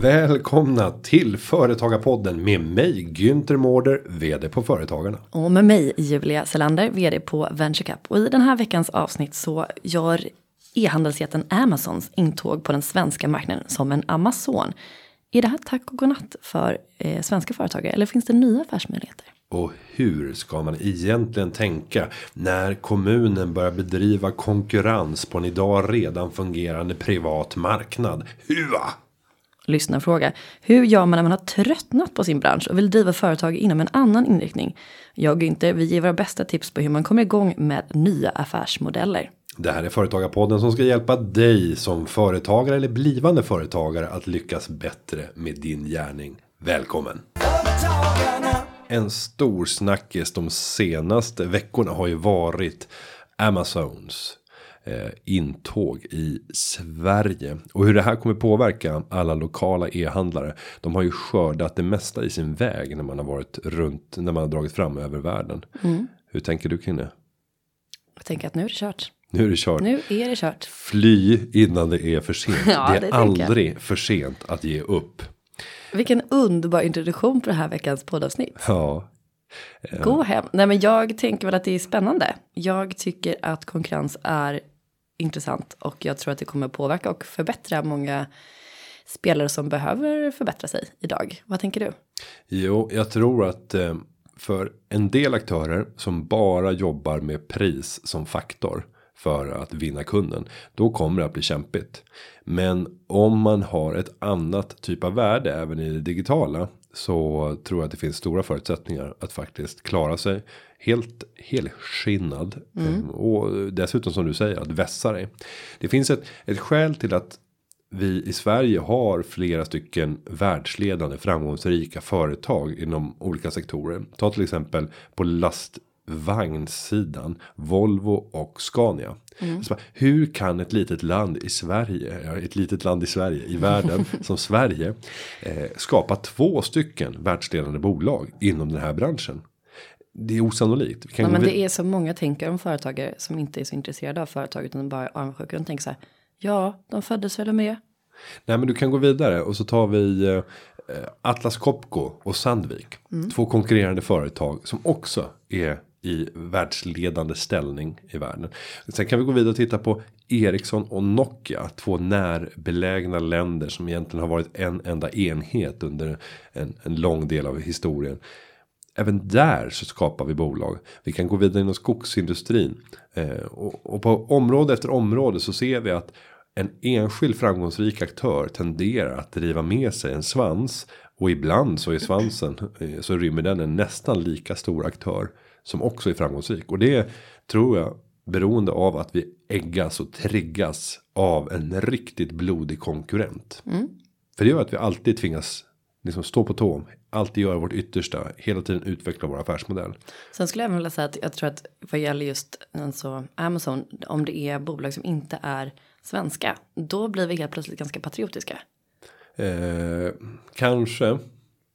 Välkomna till Företagarpodden med mig Günther Mårder, vd på Företagarna. Och med mig Julia Selander, vd på VentureCap. Och i den här veckans avsnitt så gör e-handelsjätten Amazons intåg på den svenska marknaden som en Amazon. Är det här tack och godnatt för eh, svenska företagare eller finns det nya affärsmöjligheter? Och hur ska man egentligen tänka när kommunen börjar bedriva konkurrens på en idag redan fungerande privat marknad? Hua! Lyssnarfråga. Hur gör man när man har tröttnat på sin bransch och vill driva företag inom en annan inriktning? Jag och inte, vi ger våra bästa tips på hur man kommer igång med nya affärsmodeller. Det här är Företagarpodden som ska hjälpa dig som företagare eller blivande företagare att lyckas bättre med din gärning. Välkommen! En stor snackis de senaste veckorna har ju varit Amazons intåg i Sverige och hur det här kommer påverka alla lokala e-handlare. De har ju skördat det mesta i sin väg när man har varit runt när man har dragit fram över världen. Hur tänker du kring det? Jag tänker att nu är det kört. Nu är det kört. Nu är det kört. Fly innan det är för sent. Ja, det det är jag. aldrig för sent att ge upp. Vilken underbar introduktion på det här veckans poddavsnitt. Ja, Gå hem. Nej men jag tänker väl att det är spännande. Jag tycker att konkurrens är intressant och jag tror att det kommer påverka och förbättra många spelare som behöver förbättra sig idag. Vad tänker du? jo, jag tror att eh, för en del aktörer som bara jobbar med pris som faktor för att vinna kunden. Då kommer det att bli kämpigt. Men om man har ett annat typ av värde även i det digitala. Så tror jag att det finns stora förutsättningar att faktiskt klara sig. Helt helskinnad. eh, Och dessutom som du säger att vässa dig. Det finns ett, ett skäl till att vi i Sverige har flera stycken världsledande framgångsrika företag inom olika sektorer. Ta till exempel på lastvagnssidan Volvo och Scania. Så bara, hur kan ett litet land i Sverige, ett litet land i Sverige i världen som Sverige eh, skapa två stycken världsledande bolag inom den här branschen? Det är osannolikt. Vi kan gå men det är så många tänker om företagare som inte är så intresserade av företag utan bara är avundsjuka. De tänker så här. Ja, de föddes väl med. Nej men du kan gå vidare och så tar vi eh, Atlas Copco och Sandvik. Två konkurrerande företag som också är i världsledande ställning i världen. Sen kan vi gå vidare och titta på Ericsson och Nokia. Två närbelägna länder som egentligen har varit en enda enhet under en, en lång del av historien. Även där så skapar vi bolag. Vi kan gå vidare inom skogsindustrin. Eh, och, och på område efter område så ser vi att en enskild framgångsrik aktör tenderar att driva med sig en svans. Och ibland så är svansen eh, så rymmer den en nästan lika stor aktör. Som också är framgångsrik. Och det tror jag beroende av att vi äggas och triggas av en riktigt blodig konkurrent. För det gör att vi alltid tvingas liksom stå på tå. Alltid göra vårt yttersta. Hela tiden utveckla vår affärsmodell. Sen skulle jag även vilja säga att jag tror att vad gäller just alltså Amazon, om det är bolag som inte är svenska, då blir vi helt plötsligt ganska patriotiska. Eh, kanske.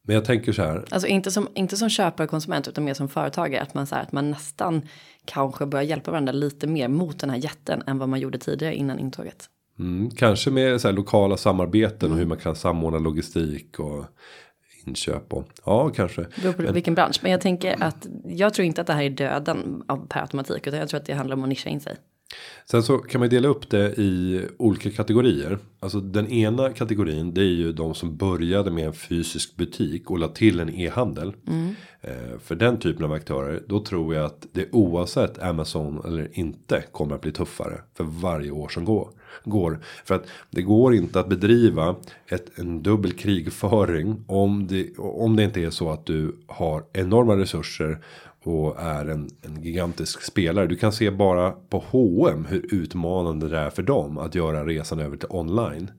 Men jag tänker så här. Alltså inte som, inte som köpare och konsument utan mer som företagare. Att man, så här, att man nästan kanske börjar hjälpa varandra lite mer mot den här jätten än vad man gjorde tidigare innan intåget. Mm, kanske med så här lokala samarbeten och hur man kan samordna logistik och inköp och ja kanske. Beror på vilken bransch. Men jag tänker att jag tror inte att det här är döden av per automatik. Utan jag tror att det handlar om att nischa in sig. Sen så kan man dela upp det i olika kategorier. Alltså den ena kategorin det är ju de som började med en fysisk butik och la till en e-handel. Eh, för den typen av aktörer då tror jag att det oavsett Amazon eller inte kommer att bli tuffare för varje år som går går. För att det går inte att bedriva ett, en dubbel krigföring om det, om det inte är så att du har enorma resurser och är en, en gigantisk spelare. Du kan se bara på H&M hur utmanande det är för dem att göra resan över till online.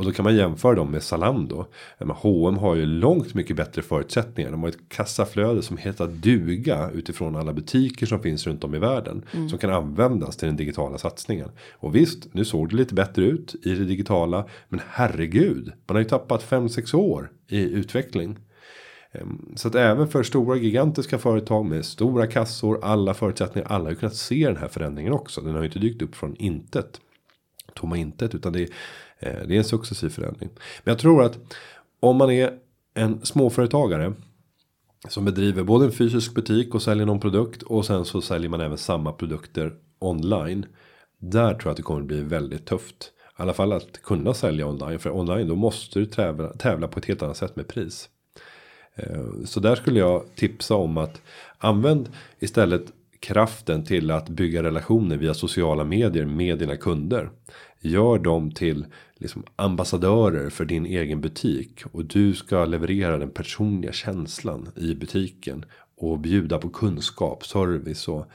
Och då kan man jämföra dem med Zalando. Men H&M har ju långt mycket bättre förutsättningar. De har ett kassaflöde som heter duga utifrån alla butiker som finns runt om i världen. Som kan användas till den digitala satsningen. Och visst, nu såg det lite bättre ut i det digitala. Men herregud, man har ju tappat 5-6 år i utveckling. Ehm, Så att även för stora gigantiska företag med stora kassor, alla förutsättningar, alla har ju kunnat se den här förändringen också. Den har ju inte dykt upp från intet. Tomma intet, utan det är Eh, Eh, det är en successiv förändring. Men jag tror att om man är en småföretagare. Som bedriver både en fysisk butik och säljer någon produkt. Och sen så säljer man även samma produkter online. Där tror jag att det kommer bli väldigt tufft. I alla fall att kunna sälja online. För online då måste du tävla, tävla på ett helt annat sätt med pris. Eh, så där skulle jag tipsa om att använd istället kraften till att bygga relationer via sociala medier med dina kunder. Gör dem till liksom ambassadörer för din egen butik och du ska leverera den personliga känslan i butiken och bjuda på kunskap, service och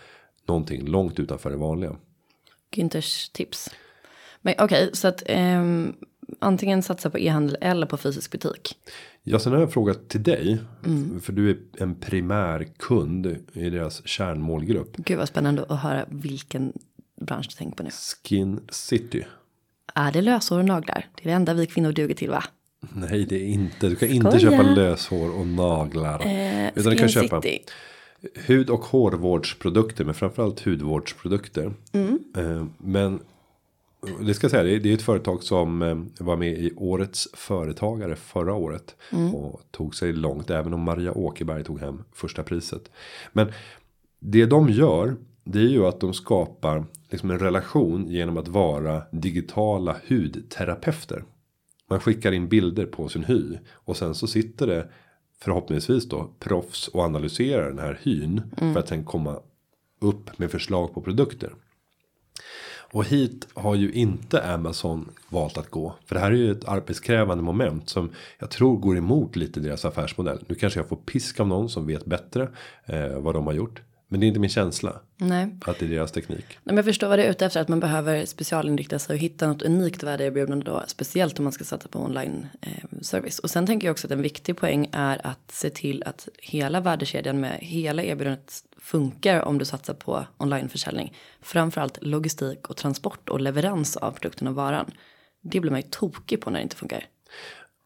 någonting långt utanför det vanliga. Günthers tips. Men okej, okay, så att um, antingen satsa på e-handel eller på fysisk butik. Ja, sen har jag en fråga till dig. Mm. För du är en primär kund i deras kärnmålgrupp. Gud vad spännande att höra vilken bransch du tänker på nu. Skin City. Är det löshår och naglar? Det är det enda vi kvinnor duger till va? Nej, det är inte. Du kan Skoja. inte köpa löshår och naglar. Eh, utan du kan köpa City. hud och hårvårdsprodukter. Men framförallt hudvårdsprodukter. Mm. Eh, men det ska jag säga, det är ett företag som eh, var med i årets företagare förra året. Mm. Och tog sig långt, även om Maria Åkerberg tog hem första priset. Men det de gör, det är ju att de skapar liksom en relation genom att vara digitala hudterapeuter. Man skickar in bilder på sin hy. Och sen så sitter det förhoppningsvis då proffs och analyserar den här hyn. Mm. För att sen komma upp med förslag på produkter. Och hit har ju inte Amazon valt att gå. För det här är ju ett arbetskrävande moment som jag tror går emot lite deras affärsmodell. Nu kanske jag får pisk av någon som vet bättre eh, vad de har gjort. Men det är inte min känsla. Nej. Att det är deras teknik. Nej, men jag förstår vad det är ute efter. Att man behöver specialinrikta sig och hitta något unikt värdeerbjudande då. Speciellt om man ska satsa på online eh, service. Och sen tänker jag också att en viktig poäng är att se till att hela värdekedjan med hela erbjudandet funkar om du satsar på onlineförsäljning. Framförallt logistik och transport och leverans av produkten och varan. Det blir man ju tokig på när det inte funkar.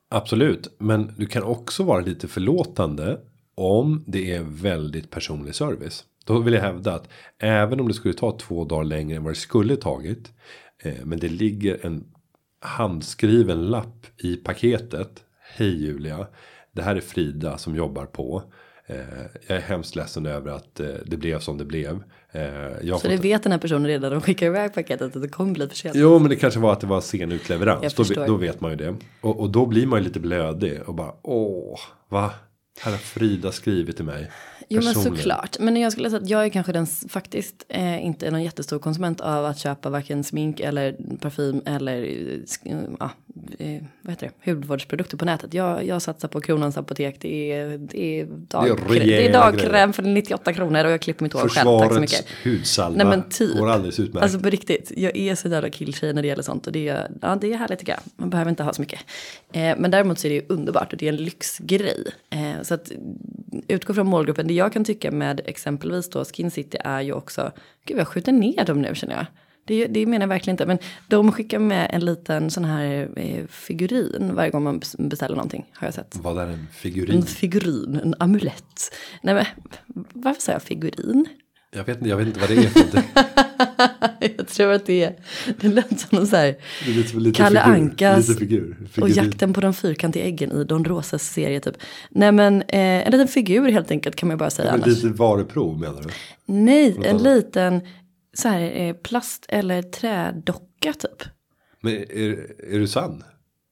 Absolut, men du kan också vara lite förlåtande om det är väldigt personlig service. Då vill jag hävda att även om det skulle ta två dagar längre än vad det skulle tagit. Eh, men det ligger en handskriven lapp i paketet. Hej Julia, det här är Frida som jobbar på. Eh, jag är hemskt ledsen över att eh, det blev som det blev. Eh, så det vet den här personen redan. De skickar iväg paketet att det kommer bli för sent. Jo men det kanske var att det var sen utleverans. Då, då, vet man ju det. Och, och, då blir man ju lite blödig. Och bara åh va. Här har Frida skrivit till mig. Jo men såklart. Men jag skulle säga att jag är kanske den faktiskt eh, inte någon jättestor konsument av att köpa varken smink eller parfym eller ja, eh, vad heter det, hudvårdsprodukter på nätet. Jag, jag satsar på Kronans apotek. Det är, det är, dag, det är, det är dagkräm för 98 kronor och jag klipper mitt hår själv. Tack så mycket. hudsalva Nej, men typ. går alldeles utmärkt. Alltså på riktigt, jag är så jävla killtjej när det gäller sånt och det är, ja, det är härligt tycker jag. Man behöver inte ha så mycket. Eh, men däremot så är det ju underbart och det är en lyxgrej. Eh, så att utgå från målgruppen. Det jag kan tycka med exempelvis då Skin City är ju också, gud jag skjuter ner dem nu känner jag. Det, det menar jag verkligen inte. Men de skickar med en liten sån här eh, figurin varje gång man beställer någonting. Har jag sett. Vad är en figurin? En figurin, en amulett. Nej men varför sa jag figurin? Jag vet, jag vet inte vad det är för Jag tror att det är, det lät som en så här. Kalle figur, Ankas figur, figur. och jakten på de fyrkantiga äggen i Don Rosas serie typ. Nej men eh, en liten figur helt enkelt kan man ju bara säga ja, annars. Lite varuprov menar du? Nej, en liten så här eh, plast eller trädocka typ. Men är, är du sann?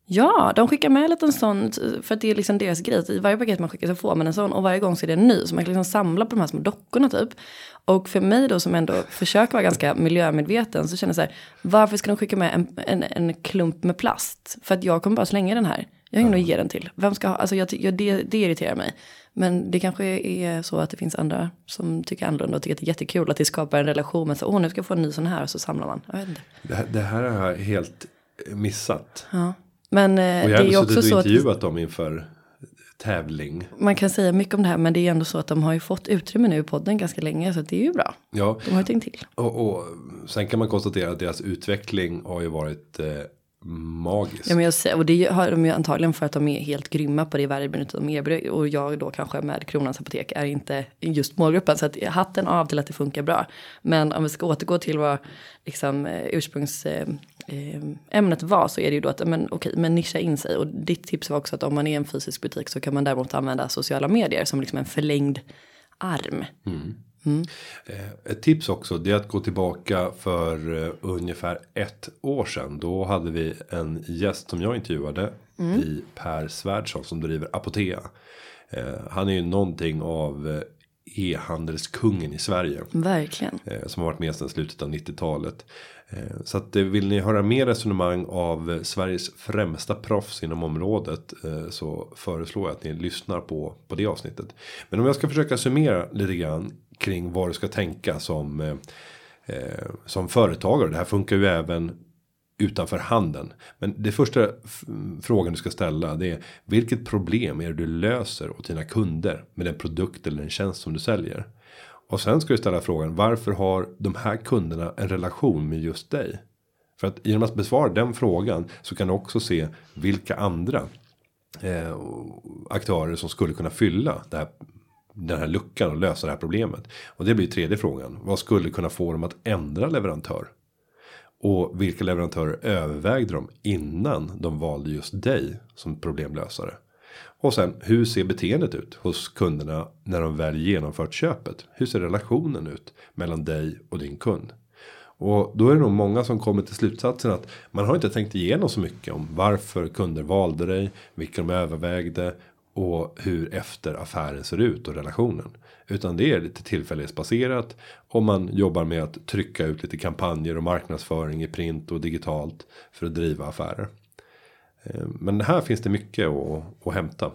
Ja, de skickar med en liten sån för att det är liksom deras grej. I varje paket man skickar så får man en sån och varje gång så är det en ny. Så man kan liksom samla på de här små dockorna typ. Och för mig då som ändå försöker vara ganska miljömedveten så känner jag så här. Varför ska de skicka med en, en, en klump med plast? För att jag kommer bara slänga den här. Jag har ingen att ge den till. Vem ska ha, alltså jag, jag, det, det irriterar mig. Men det kanske är så att det finns andra som tycker annorlunda och tycker att det är jättekul att det skapar en relation. Men så, åh nu ska jag få en ny sån här och så samlar man. Jag. Det, det här har jag helt missat. Ja. Men eh, och jag det är också så att. intervjuat dem inför tävling. Man kan säga mycket om det här men det är ändå så att de har ju fått utrymme nu i podden ganska länge så det är ju bra. Ja. De har ju tänkt till. Och, och sen kan man konstatera att deras utveckling har ju varit eh, magisk. Ja, men jag säger, och det har de ju antagligen för att de är helt grymma på det värdeerbjudandet de erbjuder. Och jag då kanske med Kronans Apotek är inte just målgruppen. Så att hatten av till att det funkar bra. Men om vi ska återgå till vad liksom, eh, ursprungs... Eh, ämnet var så är det ju då att men, okej, men nischa in sig. Och ditt tips var också att om man är en fysisk butik så kan man däremot använda sociala medier som liksom en förlängd arm. Eh, Ett tips också det är att gå tillbaka för eh, ungefär ett år sedan. Då hade vi en gäst som jag intervjuade i Per Svärdson som driver Apotea. Eh, Han är ju någonting av eh, e-handelskungen i Sverige. Verkligen. Eh, Som har varit med sedan slutet av 90-talet. Eh, Så att eh, vill ni höra mer resonemang av Sveriges främsta proffs inom området. Så föreslår jag att ni lyssnar på, på det avsnittet. Men om jag ska försöka summera lite grann kring vad du ska tänka som, som företagare. Det här funkar ju även utanför handeln. Men det första frågan du ska ställa det är vilket problem är det du löser åt dina kunder med den produkt eller den tjänst som du säljer. Och sen ska du ställa frågan varför har de här kunderna en relation med just dig? För att genom att besvara den frågan så kan du också se vilka andra eh, aktörer som skulle kunna fylla det här, den här luckan och lösa det här problemet. Och det blir tredje frågan. Vad skulle kunna få dem att ändra leverantör? Och vilka leverantörer övervägde de innan de valde just dig som problemlösare? Och sen hur ser beteendet ut hos kunderna när de väl genomfört köpet? Hur ser relationen ut mellan dig och din kund? Och då är det nog många som kommer till slutsatsen att man har inte tänkt igenom så mycket om varför kunder valde dig, vilka de övervägde och hur efter affären ser ut och relationen. Utan det är lite tillfällighetsbaserat om man jobbar med att trycka ut lite kampanjer och marknadsföring i print och digitalt för att driva affärer. Eh, Men här finns det mycket att, att hämta.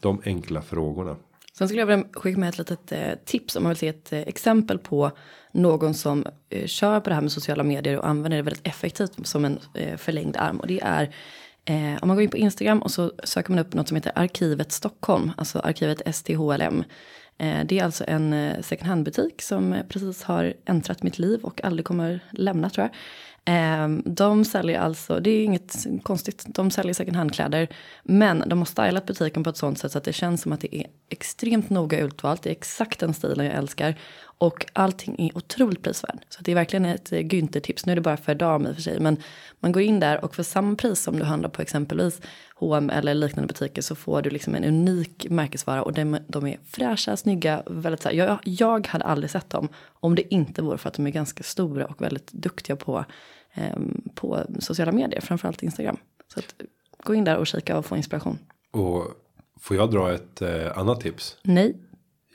De enkla frågorna. Sen skulle jag vilja skicka med ett litet eh, tips om man vill se ett eh, exempel på någon som kör på det här med sociala medier och använder det väldigt effektivt som en förlängd arm. Och det är om man går in på Instagram och så söker man upp något som heter Arkivet Stockholm, alltså arkivet STHLM. Eh, det är alltså en eh, second hand butik som precis har äntrat mitt liv och aldrig kommer lämna tror jag. Ehm, de säljer alltså, det är inget konstigt, de säljer second hand-kläder. Men de har stylat butiken på ett sånt sätt så att det känns som att det är extremt noga utvalt. Det är exakt den stilen jag älskar. Och allting är otroligt prisvärd. Så det är verkligen ett eh, Günther-tips. Nu är det bara för dam i och för sig. Men man går in där och för samma pris som du handlar på exempelvis H&M eller liknande butiker så får du liksom en unik märkesvara. Och de, de är fräscha, snygga, väldigt så här, jag, jag hade aldrig sett dem om det inte vore för att de är ganska stora och väldigt duktiga på, på sociala medier, framförallt Instagram. Så att, gå in där och kika och få inspiration. Och får jag dra ett eh, annat tips? Nej,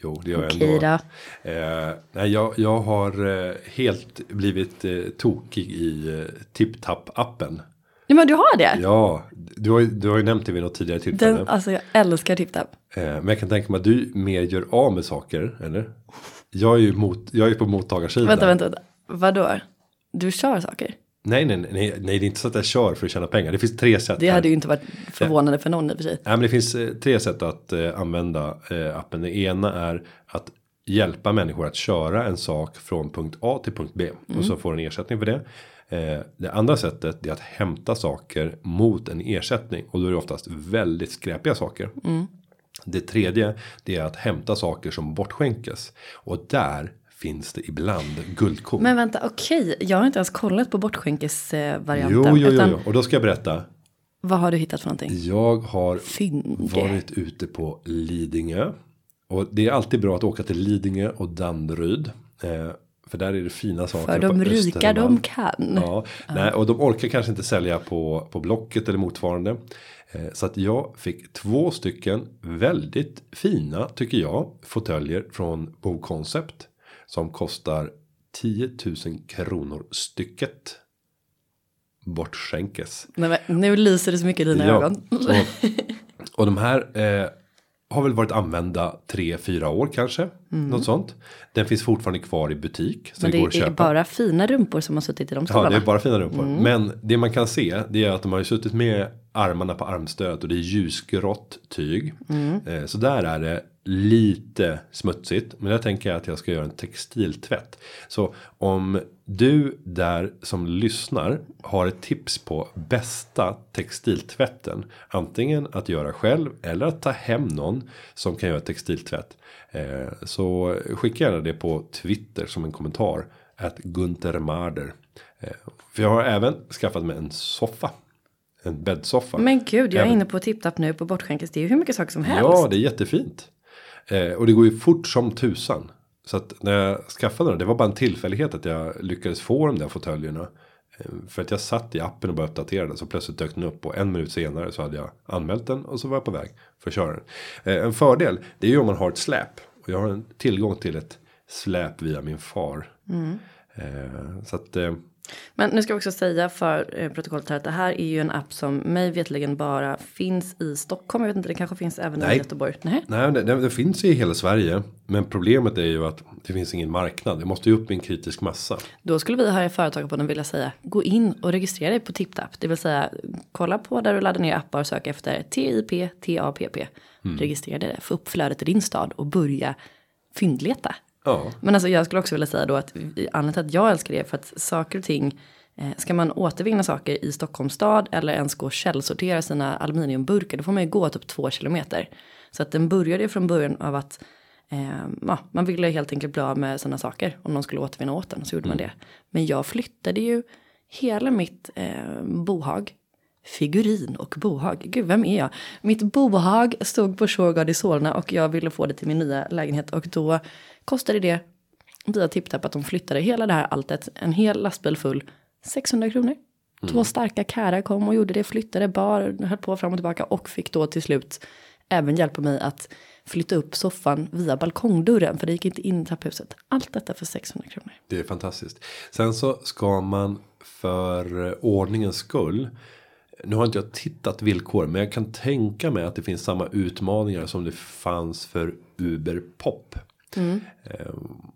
Jo, det gör jag okej ändå. då. Eh, nej, jag, jag har eh, helt blivit eh, tokig i eh, TipTap-appen. Ja, men du har det? Ja, du har, du har ju nämnt det vid något tidigare tillfälle. Den, alltså jag älskar TipTap. Eh, men jag kan tänka mig att du mer gör av med saker, eller? Jag är ju mot, jag är på mottagarsidan. Vänta, vänta, vänta. Vadå? Du kör saker? Nej, nej, nej, nej, det är inte så att jag kör för att tjäna pengar. Det finns tre sätt. Det här. hade ju inte varit förvånande för någon i och för sig. Nej, men det finns eh, tre sätt att eh, använda eh, appen. Det ena är att hjälpa människor att köra en sak från punkt A till punkt B och så får en ersättning för det. Eh, det andra sättet är att hämta saker mot en ersättning och då är det oftast väldigt skräpiga saker. Det tredje det är att hämta saker som bortskänkes och där finns det ibland guldkorn. Men vänta, okej. Jag har inte ens kollat på bortskänkesvarianten. jo, jo, jo, jo, och då ska jag berätta. vad har du hittat för någonting? Jag har Fynge. varit ute på Lidingö. Och det är alltid bra att åka till Lidingö och Danderyd. Eh, för där är det fina saker. För de rika de kan. Ja, nej, och de orkar kanske inte sälja på, på Blocket eller motsvarande. Eh, så att jag fick två stycken väldigt fina, tycker jag, fåtöljer från Bo Concept. Som kostar 10 000 kronor stycket. Bortskänkes. Nej, men, nu lyser det så mycket i dina ögon. Och, och de här eh, har väl varit använda tre, fyra år kanske. Något sånt. Den finns fortfarande kvar i butik. Så Mm. Men det går att det är köpa. bara fina rumpor som har suttit i de Ja, stolarna. det är bara fina rumpor. Mm. Men det man kan se det är att de har ju suttit med armarna på armstöd och det är ljusgrått tyg. Mm. Så där är det lite smutsigt. Men jag tänker att jag ska göra en textiltvätt. Så om du där som lyssnar har ett tips på bästa textiltvätten. Antingen att göra själv eller att ta hem någon som kan göra textiltvätt. Eh, så skicka gärna det på Twitter som en kommentar. Att Gunther Marder. Eh, för jag har även skaffat mig en soffa. En bäddsoffa. Men gud, jag är Även- inne på TipTap nu på Bortskänkes. Det är ju hur mycket saker som helst. Ja, det är jättefint. Eh, och det går ju fort som tusan. Så att när jag skaffade den, det var bara en tillfällighet att jag lyckades få de där fåtöljerna. Eh, för att jag satt i appen och började uppdatera den. Så plötsligt dök den upp och en minut senare så hade jag anmält den. Och så var jag på väg för att köra den. Eh, en fördel, det är ju om man har ett släp. Och jag har en tillgång till ett släp via min far. Eh, så att Men nu ska vi också säga för eh, protokollet här att det här är ju en app som mig vetligen bara finns i Stockholm. Jag vet inte, det kanske finns även i Nej. Göteborg. Nej. Nej, det, det, det finns i hela Sverige. Men problemet är ju att det finns ingen marknad. Det måste ju upp i en kritisk massa. Då skulle vi här i Företagarpodden vilja säga gå in och registrera dig på TipTap. Det vill säga kolla på där du laddar ner appar och sök efter TIP TAPP. Registrera dig få upp flödet i din stad och börja fyndleta. Ja, Men alltså jag skulle också vilja säga då att anledningen till att jag älskar det är för att saker och ting eh, Ska man återvinna saker i Stockholms stad eller ens gå och källsortera sina aluminiumburkar då får man ju gå typ två kilometer. Så att den började från början av att eh, ja, man ville helt enkelt bli av med sådana saker om någon skulle återvinna åt den så gjorde man det. Men jag flyttade ju hela mitt eh, bohag Figurin och bohag. Gud, vem är jag? Mitt bohag stod på Shurgard i Solna och jag ville få det till min nya lägenhet och då kostade det via TipTap att de flyttade hela det här alltet, en hel lastbil full, 600 kronor. Två starka kärar kom och gjorde det, flyttade, bar, höll på fram och tillbaka och fick då till slut även hjälpa mig att flytta upp soffan via balkongdörren för det gick inte in i trapphuset. Allt detta för 600 kronor. det är fantastiskt. Sen så ska man för ordningens skull. Nu har inte jag tittat villkor, men jag kan tänka mig att det finns samma utmaningar som det fanns för Uber Pop. Eh,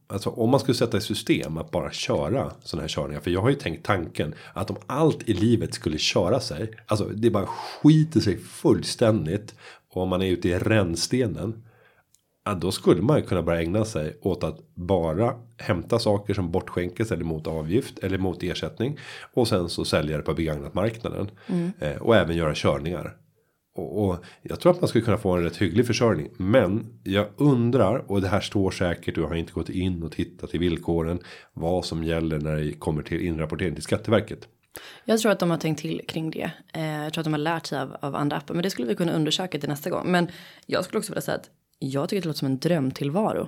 Alltså om man skulle sätta i system att bara köra sådana här körningar. För jag har ju tänkt tanken att om allt i livet skulle köra sig. Alltså det bara skiter sig fullständigt. Och om man är ute i rännstenen. Ja, då skulle man kunna börja ägna sig åt att bara hämta saker som bortskänkes eller mot avgift eller mot ersättning. Och sen så sälja det på begagnat marknaden. Eh, och även göra körningar. Och, och jag tror att man skulle kunna få en rätt hygglig försörjning. Men jag undrar, och det här står säkert och jag har inte gått in och tittat i villkoren. Vad som gäller när det kommer till inrapportering till Skatteverket. Jag tror att de har tänkt till kring det. Eh, jag tror att de har lärt sig av, av andra appar. Men det skulle vi kunna undersöka till nästa gång. Men jag skulle också vilja säga att jag tycker det låter som en drömtillvaro.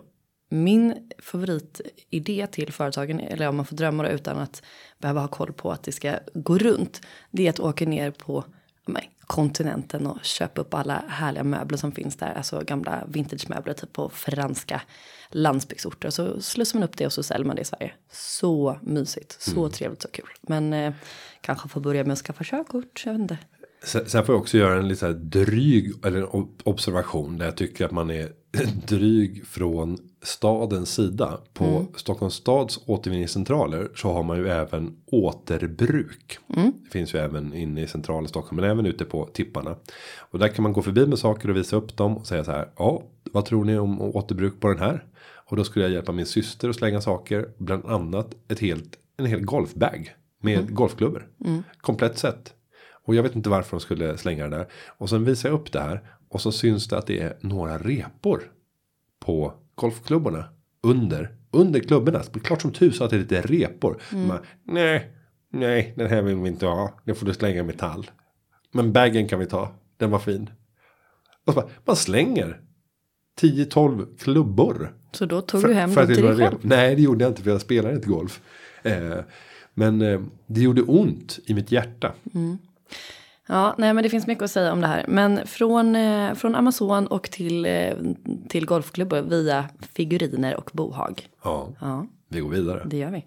Min favoritidé till företagen, eller om man får drömma utan att behöva ha koll på att det ska gå runt. Det är att åka ner på men, kontinenten och köpa upp alla härliga möbler som finns där. Alltså gamla vintagemöbler typ på franska landsbygdsorter. Så slussar man upp det och så säljer man det i Sverige. Så mysigt, så trevligt, så kul. Men eh, kanske får börja med att skaffa körkort, jag vet inte. Sen, sen får jag också göra en lite så här dryg eller observation där jag tycker att man är dryg från stadens sida. På Stockholms stads återvinningscentraler så har man ju även återbruk. Det finns ju även inne i centrala Stockholm men även ute på tipparna. Och där kan man gå förbi med saker och visa upp dem och säga så här. Ja, vad tror ni om återbruk på den här? Och då skulle jag hjälpa min syster att slänga saker. Bland annat ett helt, en hel golfbag. Med golfklubbor. Komplett set. Och jag vet inte varför de skulle slänga det där. Och sen visar jag upp det här. Och så syns det att det är några repor. På golfklubborna. Under. Under klubborna. Klart som tusan att det är lite repor. Man, nej. Nej. Den här vill vi inte ha. Den får du slänga i metall. Men bagen kan vi ta. Den var fin. Och bara, man slänger. 10-12 klubbor. Så då tog För- du hem dem det till dig själv. Nej det gjorde jag inte för jag spelar inte golf. Eh, men eh, det gjorde ont i mitt hjärta. Ja, nej men det finns mycket att säga om det här. Men från, eh, från Amazon och till, eh, till golfklubbar via figuriner och bohag. Ja, Ja, vi går vidare. det gör vi.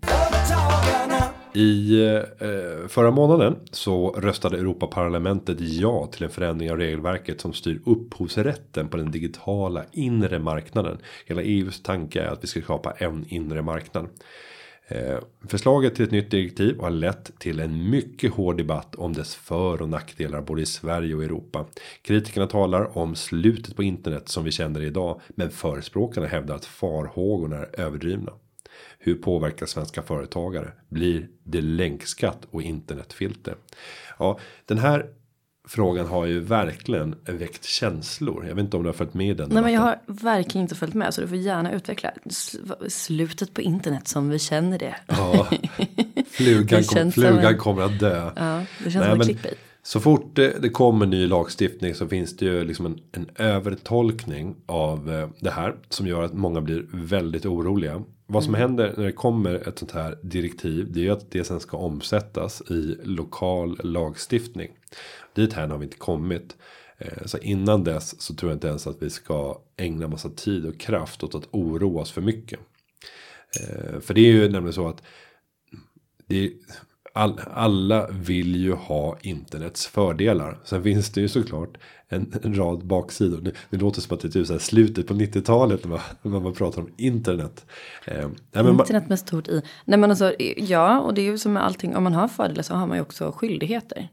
I eh, förra månaden så röstade Europaparlamentet ja till en förändring av regelverket som styr upphovsrätten på den digitala inre marknaden. Hela EUs tanke är att vi ska skapa en inre marknad. Eh, förslaget till ett nytt direktiv har lett till en mycket hård debatt om dess för och nackdelar både i Sverige och Europa. Kritikerna talar om slutet på internet som vi känner idag, men förespråkarna hävdar att farhågorna är överdrivna. Hur påverkar svenska företagare? Blir det länkskatt och internetfilter? Ja, den här frågan har ju verkligen väckt känslor. Jag vet inte om du har följt med i den Nej men jag har verkligen inte följt med så du får gärna utveckla sl- slutet på internet som vi känner det. Ja, flugan, kom, flugan en- kommer att dö. Ja, det känns Nej, som ett clickbait. Så fort det, det kommer ny lagstiftning så finns det ju liksom en, en övertolkning av eh, det här. Som gör att många blir väldigt oroliga. Vad som händer när det kommer ett sånt här direktiv. Det är ju att det sen ska omsättas i lokal lagstiftning. Dit här har vi inte kommit. Eh, Så innan dess så tror jag inte ens att vi ska ägna massa tid och kraft åt att oroa oss för mycket. Eh, För det är ju nämligen så att är, all, alla vill ju ha internets fördelar. Sen finns det ju såklart en, en rad baksidor. Det, det låter som att det är typ så här slutet på 90-talet när man, när man pratar om internet. Eh, Internet med stort i. Nej men alltså ja och det är ju som med allting. Om man har fördelar så har man ju också skyldigheter.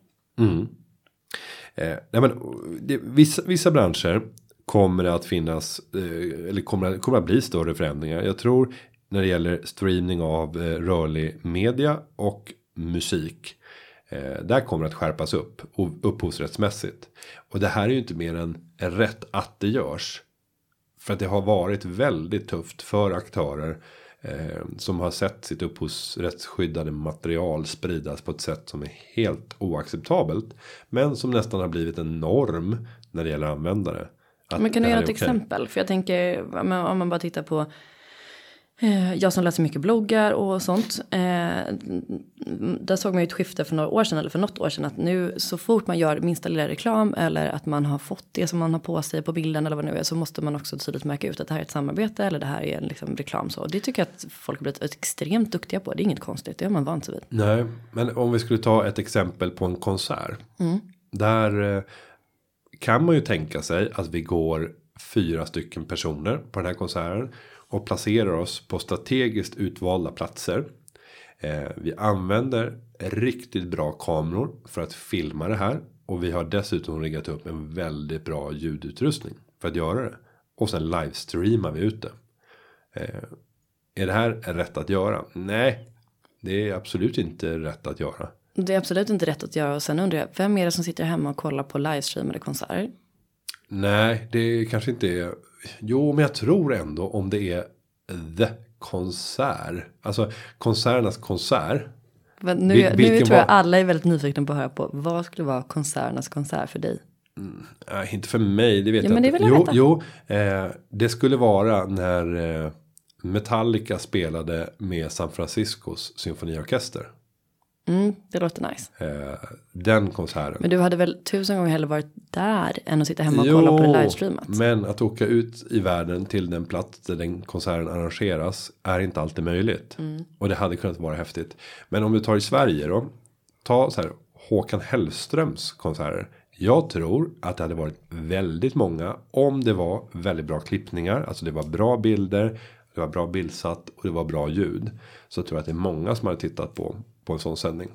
Eh, nej men, det, vissa, vissa branscher kommer att finnas eh, eller kommer, kommer att bli större förändringar. Jag tror när det gäller streaming av eh, rörlig media och musik. Eh, där kommer det att skärpas upp och upphovsrättsmässigt. Och det här är ju inte mer än rätt att det görs. För att det har varit väldigt tufft för aktörer. Eh, som har sett sitt upphovsrättsskyddade material spridas på ett sätt som är helt oacceptabelt. Men som nästan har blivit en norm när det gäller användare. Men kan du göra ett okej. exempel? För jag tänker om man- bara tittar på jag som läser mycket bloggar och sånt. Eh, där såg man ju ett skifte för några år sedan eller för något år sedan. Att nu så fort man gör minsta lilla reklam eller att man har fått det som man har på sig på bilden eller vad det nu är. Så måste man också tydligt märka ut att det här är ett samarbete eller det här är en liksom reklam. Så det tycker jag att folk har blivit extremt duktiga på. Det är inget konstigt, det har man vant sig vid. Nej, men om vi skulle ta ett exempel på en konsert. Där eh, kan man ju tänka sig att vi går fyra stycken personer på den här konserten. Och placerar oss på strategiskt utvalda platser. Eh, vi använder riktigt bra kameror för att filma det här. Och vi har dessutom riggat upp en väldigt bra ljudutrustning för att göra det. Och sen livestreamar vi ut det. Eh, är det här rätt att göra? Nej, det är absolut inte rätt att göra. Det är absolut inte rätt att göra. Och sen undrar jag, vem är det som sitter hemma och kollar på livestreamade konserter? Nej, det kanske inte är. Jo, men jag tror ändå om det är the konsert. Alltså konserternas konsert. Men nu, Vil- nu tror jag var- alla är väldigt nyfikna på att höra på vad skulle vara konserternas konsert för dig? Nej, inte för mig, det vet Ja, jag men det inte. vill jag jo, veta. jo eh, det skulle vara när eh, Metallica spelade med San Franciscos symfoniorkester. Mm, det låter nice. Eh, den konserten. Men du hade väl tusen gånger hellre varit där än att sitta hemma och kolla på det livestreamat? men att åka ut i världen till den plats där den konserten arrangeras är inte alltid möjligt. Mm. Och det hade kunnat vara häftigt. Men om du tar i Sverige då. Ta så här Håkan Hellströms konserter. Jag tror att det hade varit väldigt många om det var väldigt bra klippningar. Alltså det var bra bilder. Det var bra bildsatt och det var bra ljud. Så tror jag att det är många som hade tittat på, på en sån sändning.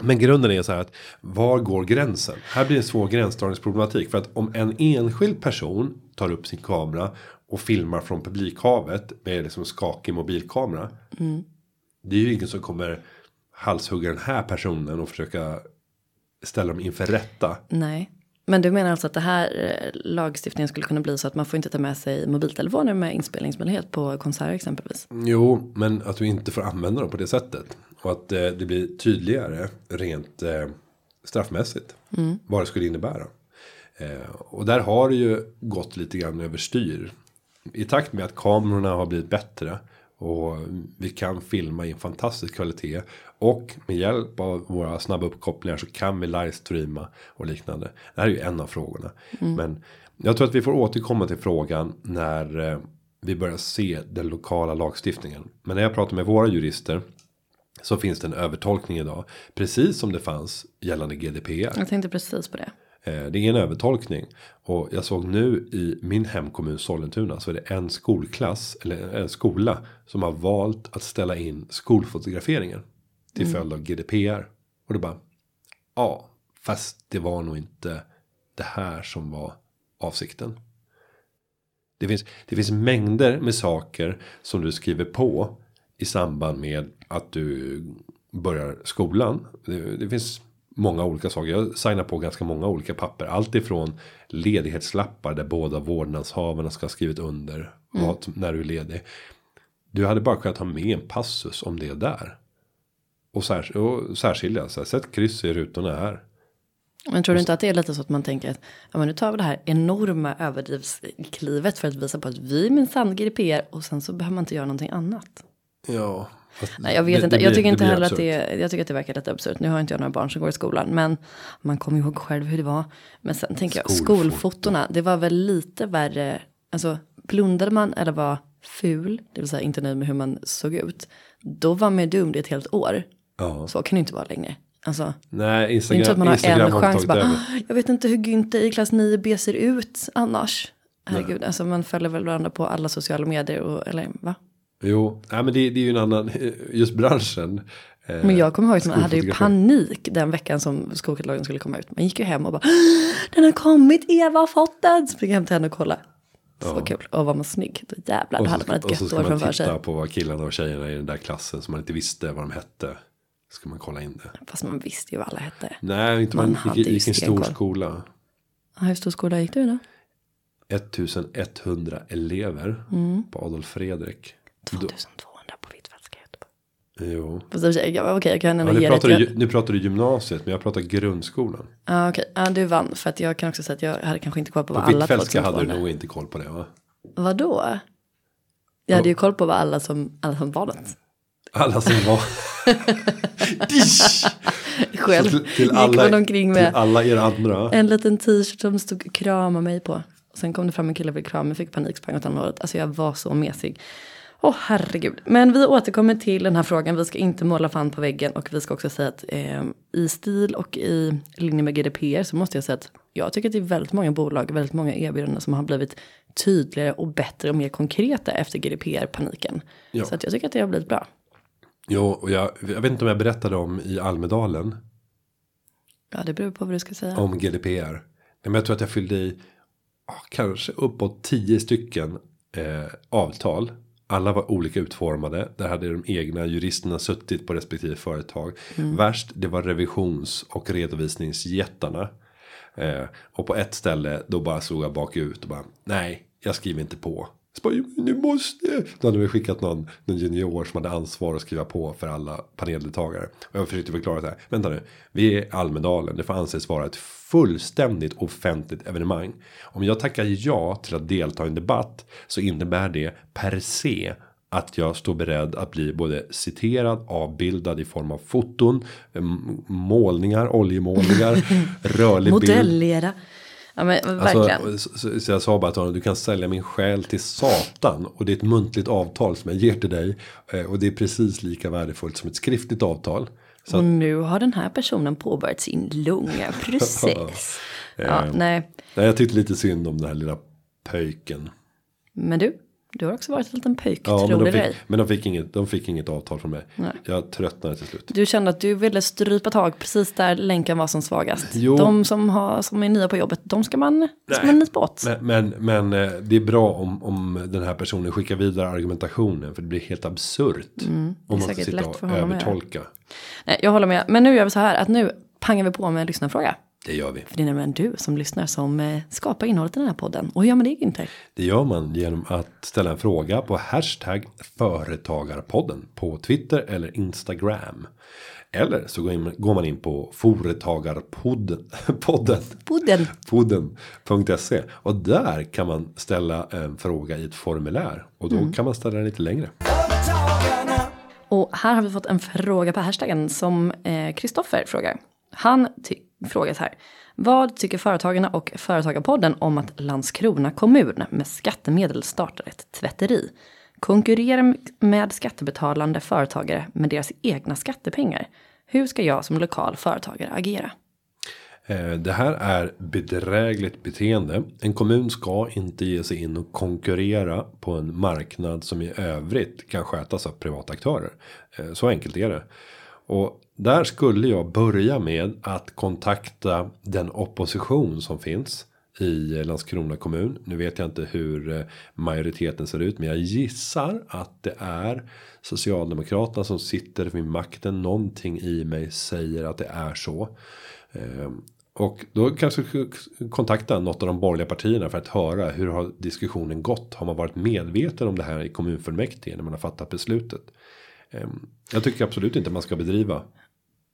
Men grunden är så här att var går gränsen? Här blir det en svår gränsdragningsproblematik. För att om en enskild person tar upp sin kamera och filmar från publikhavet med liksom skakig mobilkamera. Det är ju ingen som kommer halshugga den här personen och försöka ställa dem inför rätta. Nej. Men du menar alltså att det här eh, lagstiftningen skulle kunna bli så att man får inte ta med sig mobiltelefoner med inspelningsmöjlighet på konserter exempelvis? Jo, men att du inte får använda dem på det sättet. Och att eh, det blir tydligare rent eh, straffmässigt. Vad det skulle innebära. Eh, och där har det ju gått lite grann överstyr. I takt med att kamerorna har blivit bättre. Och vi kan filma i en fantastisk kvalitet. Och med hjälp av våra snabba uppkopplingar så kan vi livestreama och liknande. Det här är ju en av frågorna. Men jag tror att vi får återkomma till frågan när vi börjar se den lokala lagstiftningen. Men när jag pratar med våra jurister så finns det en övertolkning idag. Precis som det fanns gällande GDPR. Jag tänkte precis på det. Eh, Det är en övertolkning. Och jag såg nu i min hemkommun Sollentuna så är det en skolklass eller en skola som har valt att ställa in skolfotograferingen till följd av GDPR. Och det bara ja, fast det var nog inte det här som var avsikten. Det finns, det finns mängder med saker som du skriver på i samband med att du börjar skolan. Det, det finns många olika saker. Jag signar på ganska många olika papper. Allt ifrån ledighetslappar där båda vårdnadshavarna ska ha skrivit under. Vad, när du är ledig. Du hade bara kunnat ha med en passus om det där. Och, särs och särskilja. Så här, sätt kryss i rutorna här. Men tror du inte att det är lite så att man tänker att ja, men nu tar vi det här enorma överdrivsklivet för att visa på att vi minsann GDPR och sen så behöver man inte göra någonting annat. Ja. Nej, jag vet det- inte. jag blir- tycker inte heller att absurt. det, jag tycker att det verkar lite absurt. Nu har inte jag några barn som går i skolan, men man kommer ihåg själv hur det var. Men sen tänker jag, Skolfoto. skolfotona, det var väl lite värre. Alltså, blundade man eller var ful, det vill säga inte nöjd med hur man såg ut, då var man ju dum i ett helt år. Ja. Så kan det inte vara längre. Alltså, Nej, det är Instagram, inte att man har Instagram en chans. Bara. "Ah, jag vet inte hur Günther i klass 9B ser ut annars. Herregud, alltså man följer väl varandra på alla sociala medier och, eller va? Jo, nej, men det, det är ju en annan, just branschen. eh, Men jag kommer ihåg att man hade ju panik den veckan som skolkatalogen skulle komma ut. Man gick ju hem och bara den har kommit, Eva har fått den. Springer hem till henne och kolla. Så kul, och var man snygg, då jävlar, då hade man ett och så gött ska år man framför titta sig. på vad killarna och tjejerna i den där klassen som man inte visste vad de hette. Ska man kolla in det. Fast man visste ju vad alla hette. Nej, inte Man man, gick, gick i en stor skola. Ja, Hur stor skola gick du då? 1100 elever Mm. på Adolf Fredrik. 2200 på Hvitfeldtska i Göteborg. Jo. Fast i och för sig, ja, okej jag kan Ja, nu, ge pratar du, nu pratar du gymnasiet, men jag pratar grundskolan. Ja okej, ja, du vann. För att jag kan också säga att jag hade kanske inte koll på På vad alla Hvitfeldtska hade du 2200 nog inte koll på det va? Vadå? Jag hade ju koll på vad alla som, alla som var något. Alla som var... Dish! Själv till, till, gick alla, man omkring till med alla er andra. en liten t-shirt som stod krama mig på. Och sen kom det fram en kille och ville krama mig, fick panik, sprang åt andra hållet. Alltså jag var så mesig. Åh herregud. Men vi återkommer till den här frågan. Vi ska inte måla fan på väggen. Och vi ska också säga att eh, i stil och i linje med GDPR så måste jag säga att jag tycker att det är väldigt många bolag, väldigt många erbjudanden som har blivit tydligare och bättre och mer konkreta efter GDPR-paniken. Ja. Så att jag tycker att det har blivit bra. Jo, och jag, jag vet inte om jag berättade om i Almedalen. Ja, det beror på vad du ska säga. Om GDPR. Nej, Men jag tror att jag fyllde i ah, kanske uppåt tio stycken eh, avtal. Alla var olika utformade. Där hade de egna juristerna suttit på respektive företag. Värst det var revisions och redovisningsjättarna. Eh, och på ett ställe då bara såg jag bakut och bara nej jag skriver inte på. Så bara, "Jo, men du måste. Då hade vi skickat någon, någon junior som hade ansvar att skriva på för alla paneldeltagare. Och jag försökte förklara så här. Vänta nu. Vi är Almedalen. Det får anses vara ett fullständigt offentligt evenemang. Om jag tackar ja till att delta i en debatt. Så innebär det per se att jag står beredd att bli både citerad, avbildad i form av foton, målningar, oljemålningar, rörlig bild. Modellera. Ja men. Alltså, så, så, så jag sa bara till honom, du kan sälja min själ till satan. Och det är ett muntligt avtal som jag ger till dig. Eh, och det är precis lika värdefullt som ett skriftligt avtal. Så Och nu har den här personen påbörjat sin långa process. ja, nej, nej, jag tyckte lite synd om den här lilla pöjken. men du, du har också varit en liten pöjk, Ja, men tror de det fick, dig. men de fick, inget, de fick inget avtal från mig. Nej. Jag tröttnade till slut. Du kände att du ville strypa tag precis där länken var som svagast. Jo. De som, har, som är nya på jobbet, de ska man, ska Nej. man nypa åt. Men, men, men eh, det är bra om, om den här personen skickar vidare argumentationen. För det blir helt absurt. om man ska Mm, sitta och övertolka. Nej, jag håller med. Men nu gör vi så här att nu pangar vi på med en lyssnarfråga. Det gör vi. För det är nämligen du som lyssnar som eh, skapar innehållet i den här podden. Och hur gör man det Günther? Det gör man genom att ställa en fråga på hashtag företagarpodden på Twitter eller Instagram. Eller så går, man in på företagarpodden podden, Podden. podden.se och där kan man ställa en fråga i ett formulär och då Mm. kan man ställa den lite längre. Och här har vi fått en fråga på hashtaggen som eh, Kristoffer frågar. Han ty- frågat så här. Vad tycker Företagarna och Företagarpodden om att Landskrona kommun med skattemedel startar ett tvätteri? Konkurrerar med skattebetalande företagare med deras egna skattepengar. Hur ska jag som lokal företagare agera? Eh, det här är bedrägligt beteende. En kommun ska inte ge sig in och konkurrera på en marknad som i övrigt kan skötas av privata aktörer. Eh, så enkelt är det. Och där skulle jag börja med att kontakta den opposition som finns i Landskrona kommun. Nu vet jag inte hur eh, majoriteten ser ut, men jag gissar att det är Socialdemokraterna som sitter vid makten. Någonting i mig säger att det är så. Ehm, och då kanske kontakta något av de borgerliga partierna för att höra hur har diskussionen gått? Har man varit medveten om det här i kommunfullmäktige när man har fattat beslutet? Ehm, jag tycker absolut inte man ska bedriva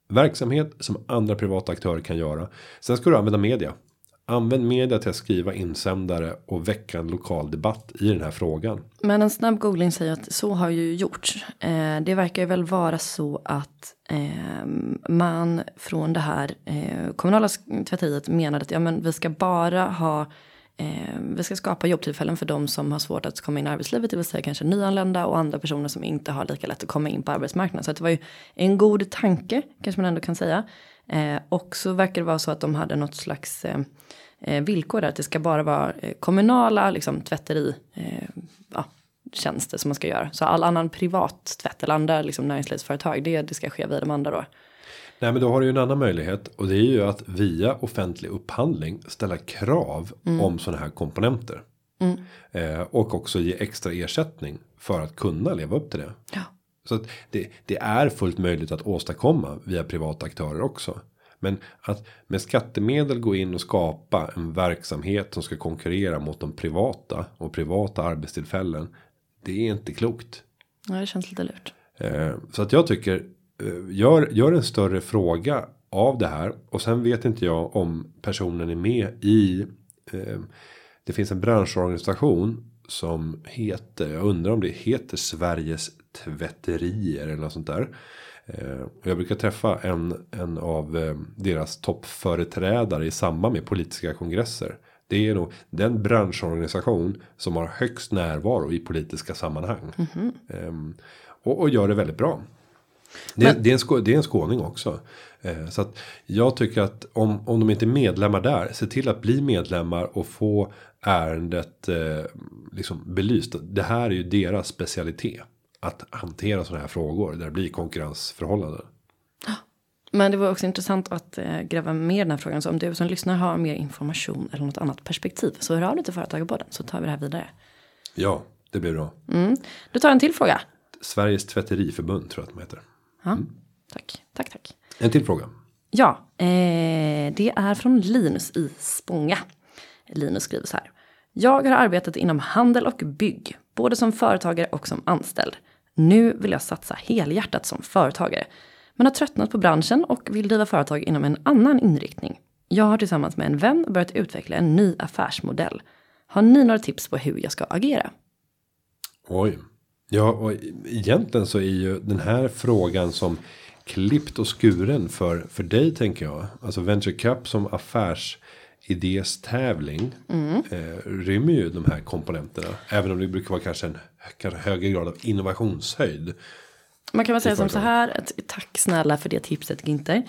verksamhet som andra privata aktörer kan göra. Sen ska du använda media. Använd media till att skriva insändare och väcka en lokal debatt i den här frågan. Men en snabb googling säger att så har ju gjorts. Eh, det verkar ju väl vara så att eh, man från det här eh, kommunala tvätteriet menade att ja, men vi ska bara ha Eh, vi ska skapa jobbtillfällen för de som har svårt att komma in i arbetslivet, det vill säga kanske nyanlända och andra personer som inte har lika lätt att komma in på arbetsmarknaden. Så det var ju en god tanke, kanske man ändå kan säga. Eh, och så verkar det vara så att de hade något slags eh, eh villkor där, att det ska bara vara eh, kommunala liksom, tvätteri, eh, ja, tjänster som man ska göra. Så all annan privat tvätt eller andra liksom, näringslivsföretag, det, det ska ske via de andra då. Nej men då har du ju en annan möjlighet och det är ju att via offentlig upphandling ställa krav mm. om sådana här komponenter. Mm. Eh, och också ge extra ersättning för att kunna leva upp till det. Ja. Så att det, det är fullt möjligt att åstadkomma via privata aktörer också. Men att med skattemedel gå in och skapa en verksamhet som ska konkurrera mot de privata och privata arbetstillfällen. Det är inte klokt. Ja, det känns lite lurt. Eh, så att jag tycker gör, gör en större fråga av det här. Och sen vet inte jag om personen är med i. Eh, det finns en branschorganisation. Som heter, jag undrar om det heter Sveriges tvätterier eller något sånt där. Eh, jag brukar träffa en, en av eh, deras toppföreträdare i samband med politiska kongresser. Det är nog den branschorganisation som har högst närvaro i politiska sammanhang. Mm -hmm. och, och gör det väldigt bra. Det, Men, det, är en, det är en skåning också. Eh, så att jag tycker att om, om de inte är medlemmar där. Se till att bli medlemmar och få ärendet eh, liksom belyst. Det här är ju deras specialitet. Att hantera sådana här frågor. Där det blir konkurrensförhållanden. Men det var också intressant att eh, gräva mer i den här frågan. Så om du som lyssnar har mer information eller något annat perspektiv. Så hör av dig till Företagarpodden så tar vi det här vidare. Ja, det blir bra. Mm. Du tar en till fråga. Sveriges tvätteriförbund tror jag att de heter. Ja, mm. tack, tack, tack. En till fråga. Ja, eh, det är från Linus i Spånga. Linus skriver så här. Jag har arbetat inom handel och bygg, både som företagare och som anställd. Nu vill jag satsa helhjärtat som företagare, men har tröttnat på branschen och vill driva företag inom en annan inriktning. Jag har tillsammans med en vän börjat utveckla en ny affärsmodell. Har ni några tips på hur jag ska agera? Oj, Ja, och egentligen så är ju den här frågan som klippt och skuren för för dig tänker jag. Alltså venture cup som affärsidéstävling mm. eh, rymmer ju de här komponenterna. Även om det brukar vara kanske en kanske högre grad av innovationshöjd. Man kan väl säga som så här. Ett, tack snälla för det tipset Ginter.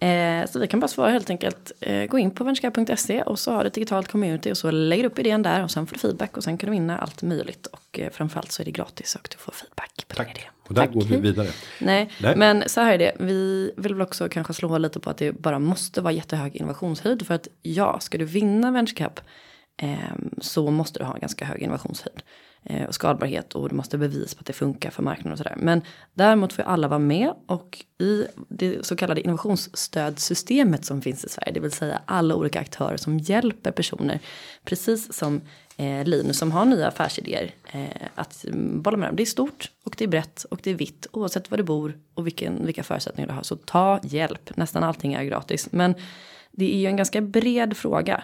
Eh, så vi kan bara svara helt enkelt. Eh, gå in på venturecap.se och så har du ett digitalt community och så lägger du upp idén där och sen får du feedback och sen kan du vinna allt möjligt. Och eh, framförallt så är det gratis och du får feedback på Tack. din idé. Och där Tack. går vi vidare. Nej, Nej, men så här är det. Vi vill väl också kanske slå lite på att det bara måste vara jättehög innovationshöjd. För att ja, ska du vinna VentureCap eh, så måste du ha ganska hög innovationshöjd. Eh, och skalbarhet och du måste bevisa på att det funkar för marknaden och sådär. Men däremot får alla vara med och i det så kallade innovationsstödsystemet som finns i Sverige, det vill säga alla olika aktörer som hjälper personer, precis som eh, Linus som har nya affärsidéer, eh, att mm, bolla med dem. Det är stort och det är brett och det är vitt oavsett var du bor och vilken, vilka förutsättningar du har. Så ta hjälp, nästan allting är gratis. Men det är ju en ganska bred fråga.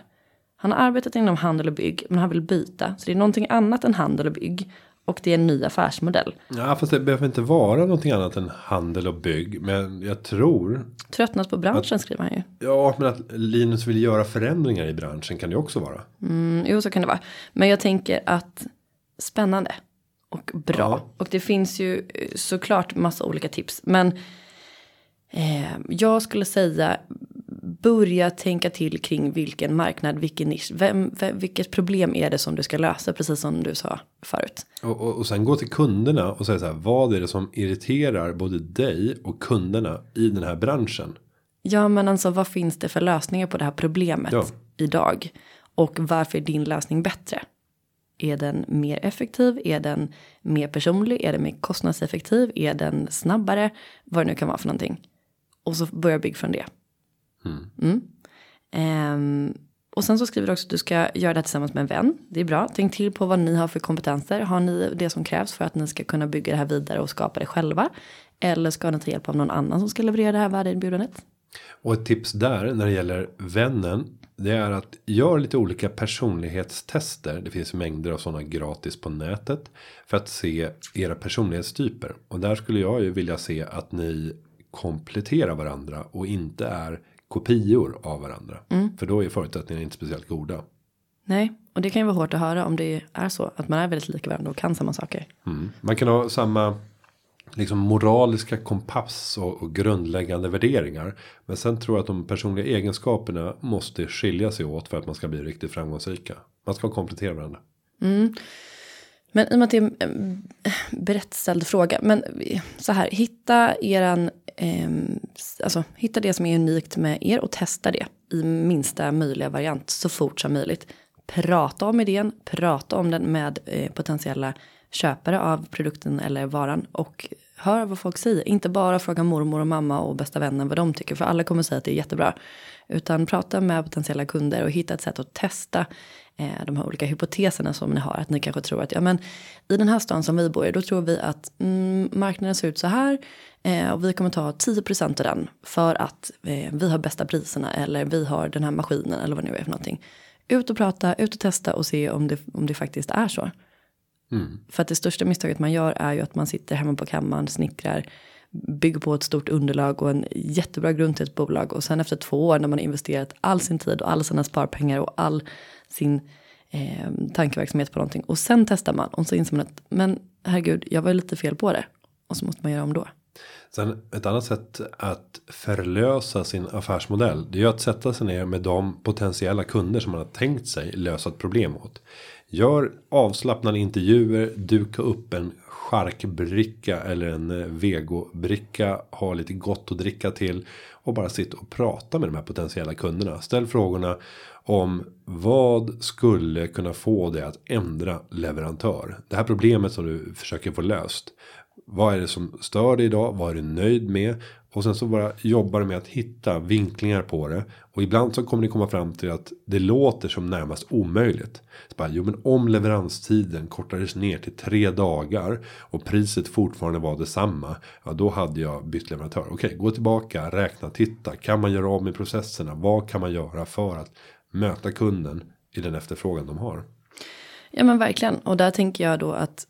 Han har arbetat inom handel och bygg, men han vill byta. Så det är någonting annat än handel och bygg. Och det är en ny affärsmodell. Ja, fast det behöver inte vara någonting annat än handel och bygg. Men jag tror. Tröttnat på branschen att, skriver han ju. Ja, men att Linus vill göra förändringar i branschen kan det också vara. Mm, jo, så kan det vara. Men jag tänker att spännande och bra. Ja. Och det finns ju eh, såklart massa olika tips. Men eh, jag skulle säga börja tänka till kring vilken marknad, vilken nisch, vem, vem, vilket problem är det som du ska lösa, precis som du sa förut. Och, och, och sen gå till kunderna och säga så här, vad är det som irriterar både dig och kunderna i den här branschen? Ja, men alltså vad finns det för lösningar på det här problemet ja. idag? Och varför är din lösning bättre? Är den mer effektiv? Är den mer personlig? Är den mer kostnadseffektiv? Är den snabbare? Vad det nu kan vara för någonting. Och så börjar bygga från det. Mm. Um, och sen så skriver du också att du ska göra det tillsammans med en vän. Det är bra. Tänk till på vad ni har för kompetenser. Har ni det som krävs för att ni ska kunna bygga det här vidare och skapa det själva? Eller ska ni ta hjälp av någon annan som ska leverera det här värdeerbjudandet? Och ett tips där när det gäller vännen. Det är att gör lite olika personlighetstester. Det finns mängder av sådana gratis på nätet. För att se era personlighetstyper. Och där skulle jag ju vilja se att ni kompletterar varandra och inte är kopior av varandra. Mm. För då är förutsättningarna inte speciellt goda. Nej, och det kan ju vara hårt att höra om det är så att man är väldigt lika varandra och kan samma saker. Mm. Man kan ha samma liksom moraliska kompass och, och, grundläggande värderingar. Men sen tror jag att de personliga egenskaperna måste skilja sig åt för att man ska bli riktigt framgångsrika. Man ska komplettera varandra. Mm. Men i och med att det är en brett ställd fråga. Men så här, hitta eran, eh, alltså hitta det som är unikt med er och testa det i minsta möjliga variant så fort som möjligt. Prata om idén, prata om den med eh, potentiella köpare av produkten eller varan och hör vad folk säger. Inte bara fråga mormor och mamma och bästa vännen vad de tycker för alla kommer säga att det är jättebra. Utan prata med potentiella kunder och hitta ett sätt att testa eh, de här olika hypoteserna som ni har. Att ni kanske tror att ja, men i den här stan som vi bor i, då tror vi att mm, marknaden ser ut så här. Eh, och vi kommer ta 10% av den för att eh, vi har bästa priserna eller vi har den här maskinen eller vad det nu är för någonting. Ut och prata, ut och testa och se om det, om det faktiskt är så. Mm. För att det största misstaget man gör är ju att man sitter hemma på kammaren, snickrar, bygger på ett stort underlag och en jättebra grund till ett bolag. Och sen efter två år när man har investerat all sin tid och alla sina sparpengar och all sin eh, tankeverksamhet på någonting. Och sen testar man och så inser man att men herregud, jag var lite fel på det. Och så måste man göra om då. Sen ett annat sätt att förlösa sin affärsmodell. Det är att sätta sig ner med de potentiella kunder som man har tänkt sig lösa ett problem åt. Gör avslappnade intervjuer, duka upp en charkbricka eller en eh, vegobricka. Ha lite gott att dricka till. Och bara sitta och prata med de här potentiella kunderna. Ställ frågorna om vad skulle kunna få dig att ändra leverantör. Det här problemet som du försöker få löst. Vad är det som stör dig idag? Vad är du nöjd med? Och sen så bara jobbar du med att hitta vinklingar på det. Och ibland så kommer ni komma fram till att det låter som närmast omöjligt. Så bara, jo men om leveranstiden kortades ner till tre dagar. Och priset fortfarande var detsamma. Ja då hade jag bytt leverantör. Okej gå tillbaka, räkna, titta. Kan man göra av med processerna? Vad kan man göra för att möta kunden i den efterfrågan de har? Ja men verkligen. Och där tänker jag då att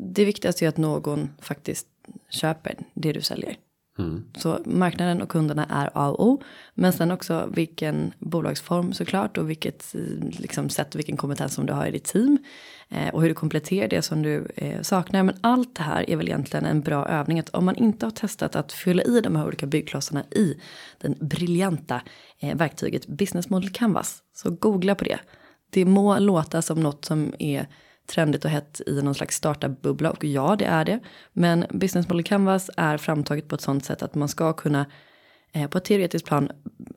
det viktigaste är att någon faktiskt köper det du säljer. Mm. Så marknaden och kunderna är A och O. Men sen också vilken bolagsform såklart och vilket liksom, sätt och vilken kompetens som du har i ditt team. Eh, och hur du kompletterar det som du eh, saknar. Men allt det här är väl egentligen en bra övning. Att om man inte har testat att fylla i de här olika byggklossarna i den briljanta eh, verktyget Business Model Canvas. Så googla på det. Det må låta som något som är trendigt och hett i någon slags startup-bubbla och ja, det är det. Men Business Model Canvas är framtaget på ett sånt sätt att man ska kunna eh, på ett teoretiskt plan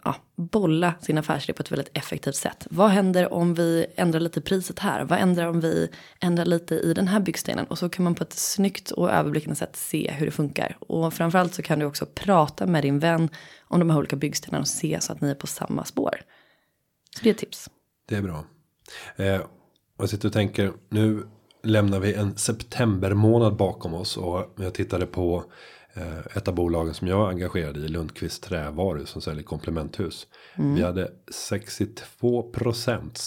ja, bolla sin affärsidé på ett väldigt effektivt sätt. Vad händer om vi ändrar lite priset här? Vad ändrar om vi ändrar lite i den här byggstenen? Och så kan man på ett snyggt och överblickande sätt se hur det funkar. Och framförallt så kan du också prata med din vän om de här olika byggstenarna och se så att ni är på samma spår. Så det är ett tips. Det är bra. Eh, jag sitter och tänker nu lämnar vi en september månad bakom oss och jag tittade på eh, ett av bolagen som jag är engagerad i Lundqvist trävaru som säljer komplementhus. Mm. Vi hade 62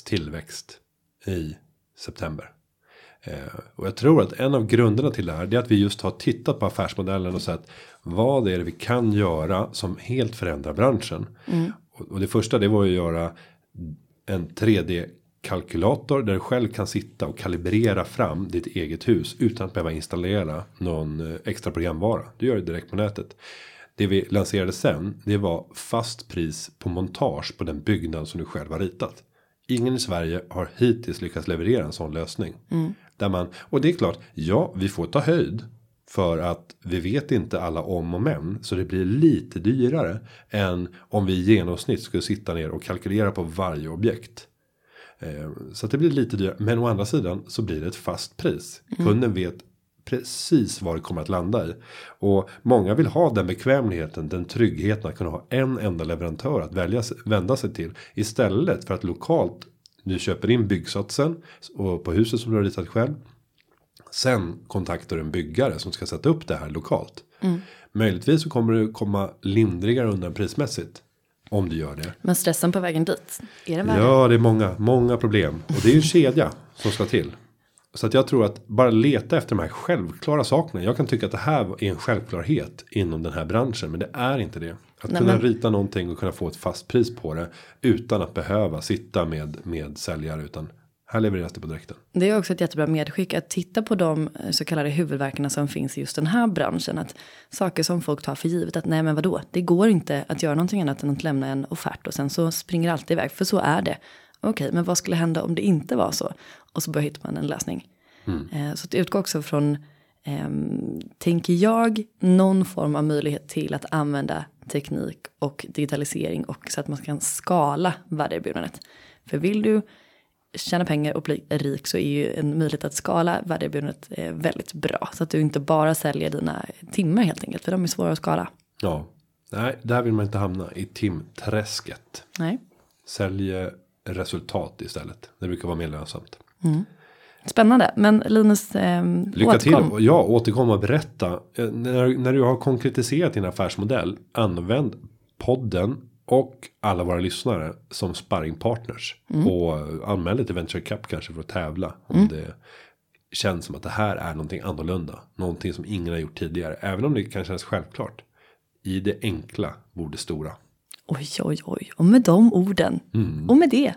tillväxt i september. Eh, och jag tror att en av grunderna till det här är att vi just har tittat på affärsmodellen och sett vad är det vi kan göra som helt förändrar branschen. Mm. Och det första det var ju att göra en 3D kalkylator där du själv kan sitta och kalibrera fram ditt eget hus utan att behöva installera någon eh, extra programvara. Du gör det direkt på nätet. Det vi lanserade sen, det var fast pris på montage på den byggnad som du själv har ritat. Ingen i Sverige har hittills lyckats leverera en sån lösning. Mm. Där man, och det är klart, ja, vi får ta höjd. För att vi vet inte alla om och men. Så det blir lite dyrare än om vi i genomsnitt skulle sitta ner och kalkylera på varje objekt. Eh, så det blir lite dyrare. Men å andra sidan så blir det ett fast pris. Kunden vet precis vad det kommer att landa i. Och många vill ha den bekvämligheten, den tryggheten att kunna ha en enda leverantör att välja, vända sig till. Istället för att lokalt du köper in byggsatsen och på huset som du har ritat själv. Sen kontaktar du en byggare som ska sätta upp det här lokalt. Möjligtvis så kommer du komma lindrigare undan prismässigt. Om du gör det. Men stressen på vägen dit, är det värre? Ja, det är många, många problem. Och det är ju en kedja som ska till. Så att jag tror att bara leta efter de här självklara sakerna. Jag kan tycka att det här är en självklarhet inom den här branschen. Men det är inte det. Att Nej, kunna men- rita någonting och kunna få ett fast pris på det. Utan att behöva sitta med, med säljare. Utan här levereras det på direkten. Det är också ett jättebra medskick att titta på de eh, så kallade huvudvärkarna som finns i just den här branschen. Att saker som folk tar för givet att nej men vadå, det går inte att göra någonting annat än att lämna en offert och sen så springer allt iväg, för så är det. Okej, men vad skulle hända om det inte var så? Och så börjar hitta man en lösning. Eh, Så det utgår också från, ehm, tänker jag, någon form av möjlighet till att använda teknik och digitalisering och så att man kan skala värdeerbjudandet. För vill du tjäna pengar och bli rik så är ju en möjlighet att skala värdeerbjudandet eh, väldigt bra. Så att du inte bara säljer dina timmar helt enkelt, för de är svåra att skala. Ja. Nej, där vill man inte hamna. I timträsket. Nej. Sälj resultat istället. Det brukar vara mer lönsamt. Spännande, men Linus, eh, Lycka återkom. till. Ja, återkom och berätta. Eh, När, när du har konkretiserat din affärsmodell. Använd podden och alla våra lyssnare som sparringpartners. Och anmäl dig till Venture Cup kanske för att tävla. Om det känns som att det här är någonting annorlunda. Någonting som ingen har gjort tidigare. Även om det kan kännas självklart. I det enkla bor det stora. Oj, oj, oj. Och med de orden. Och med det,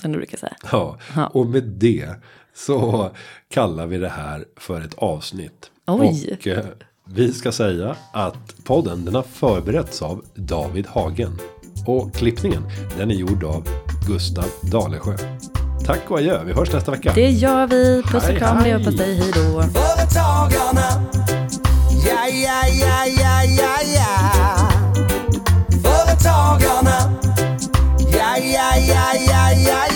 som du brukar säga. Ja, och med det så kallar vi det här för ett avsnitt. Oj. Och eh, vi ska säga att podden den har förberetts av David Hagen. Och klippningen den är gjord av Gustav Dalesjö. Tack och adjö, vi hörs nästa vecka. Det gör vi. Puss och Hej, kram, hej. leverpastej, hej då. Företagarna. Ja, ja, ja, ja, ja, ja. Företagarna. Ja, ja, ja, ja, ja, ja.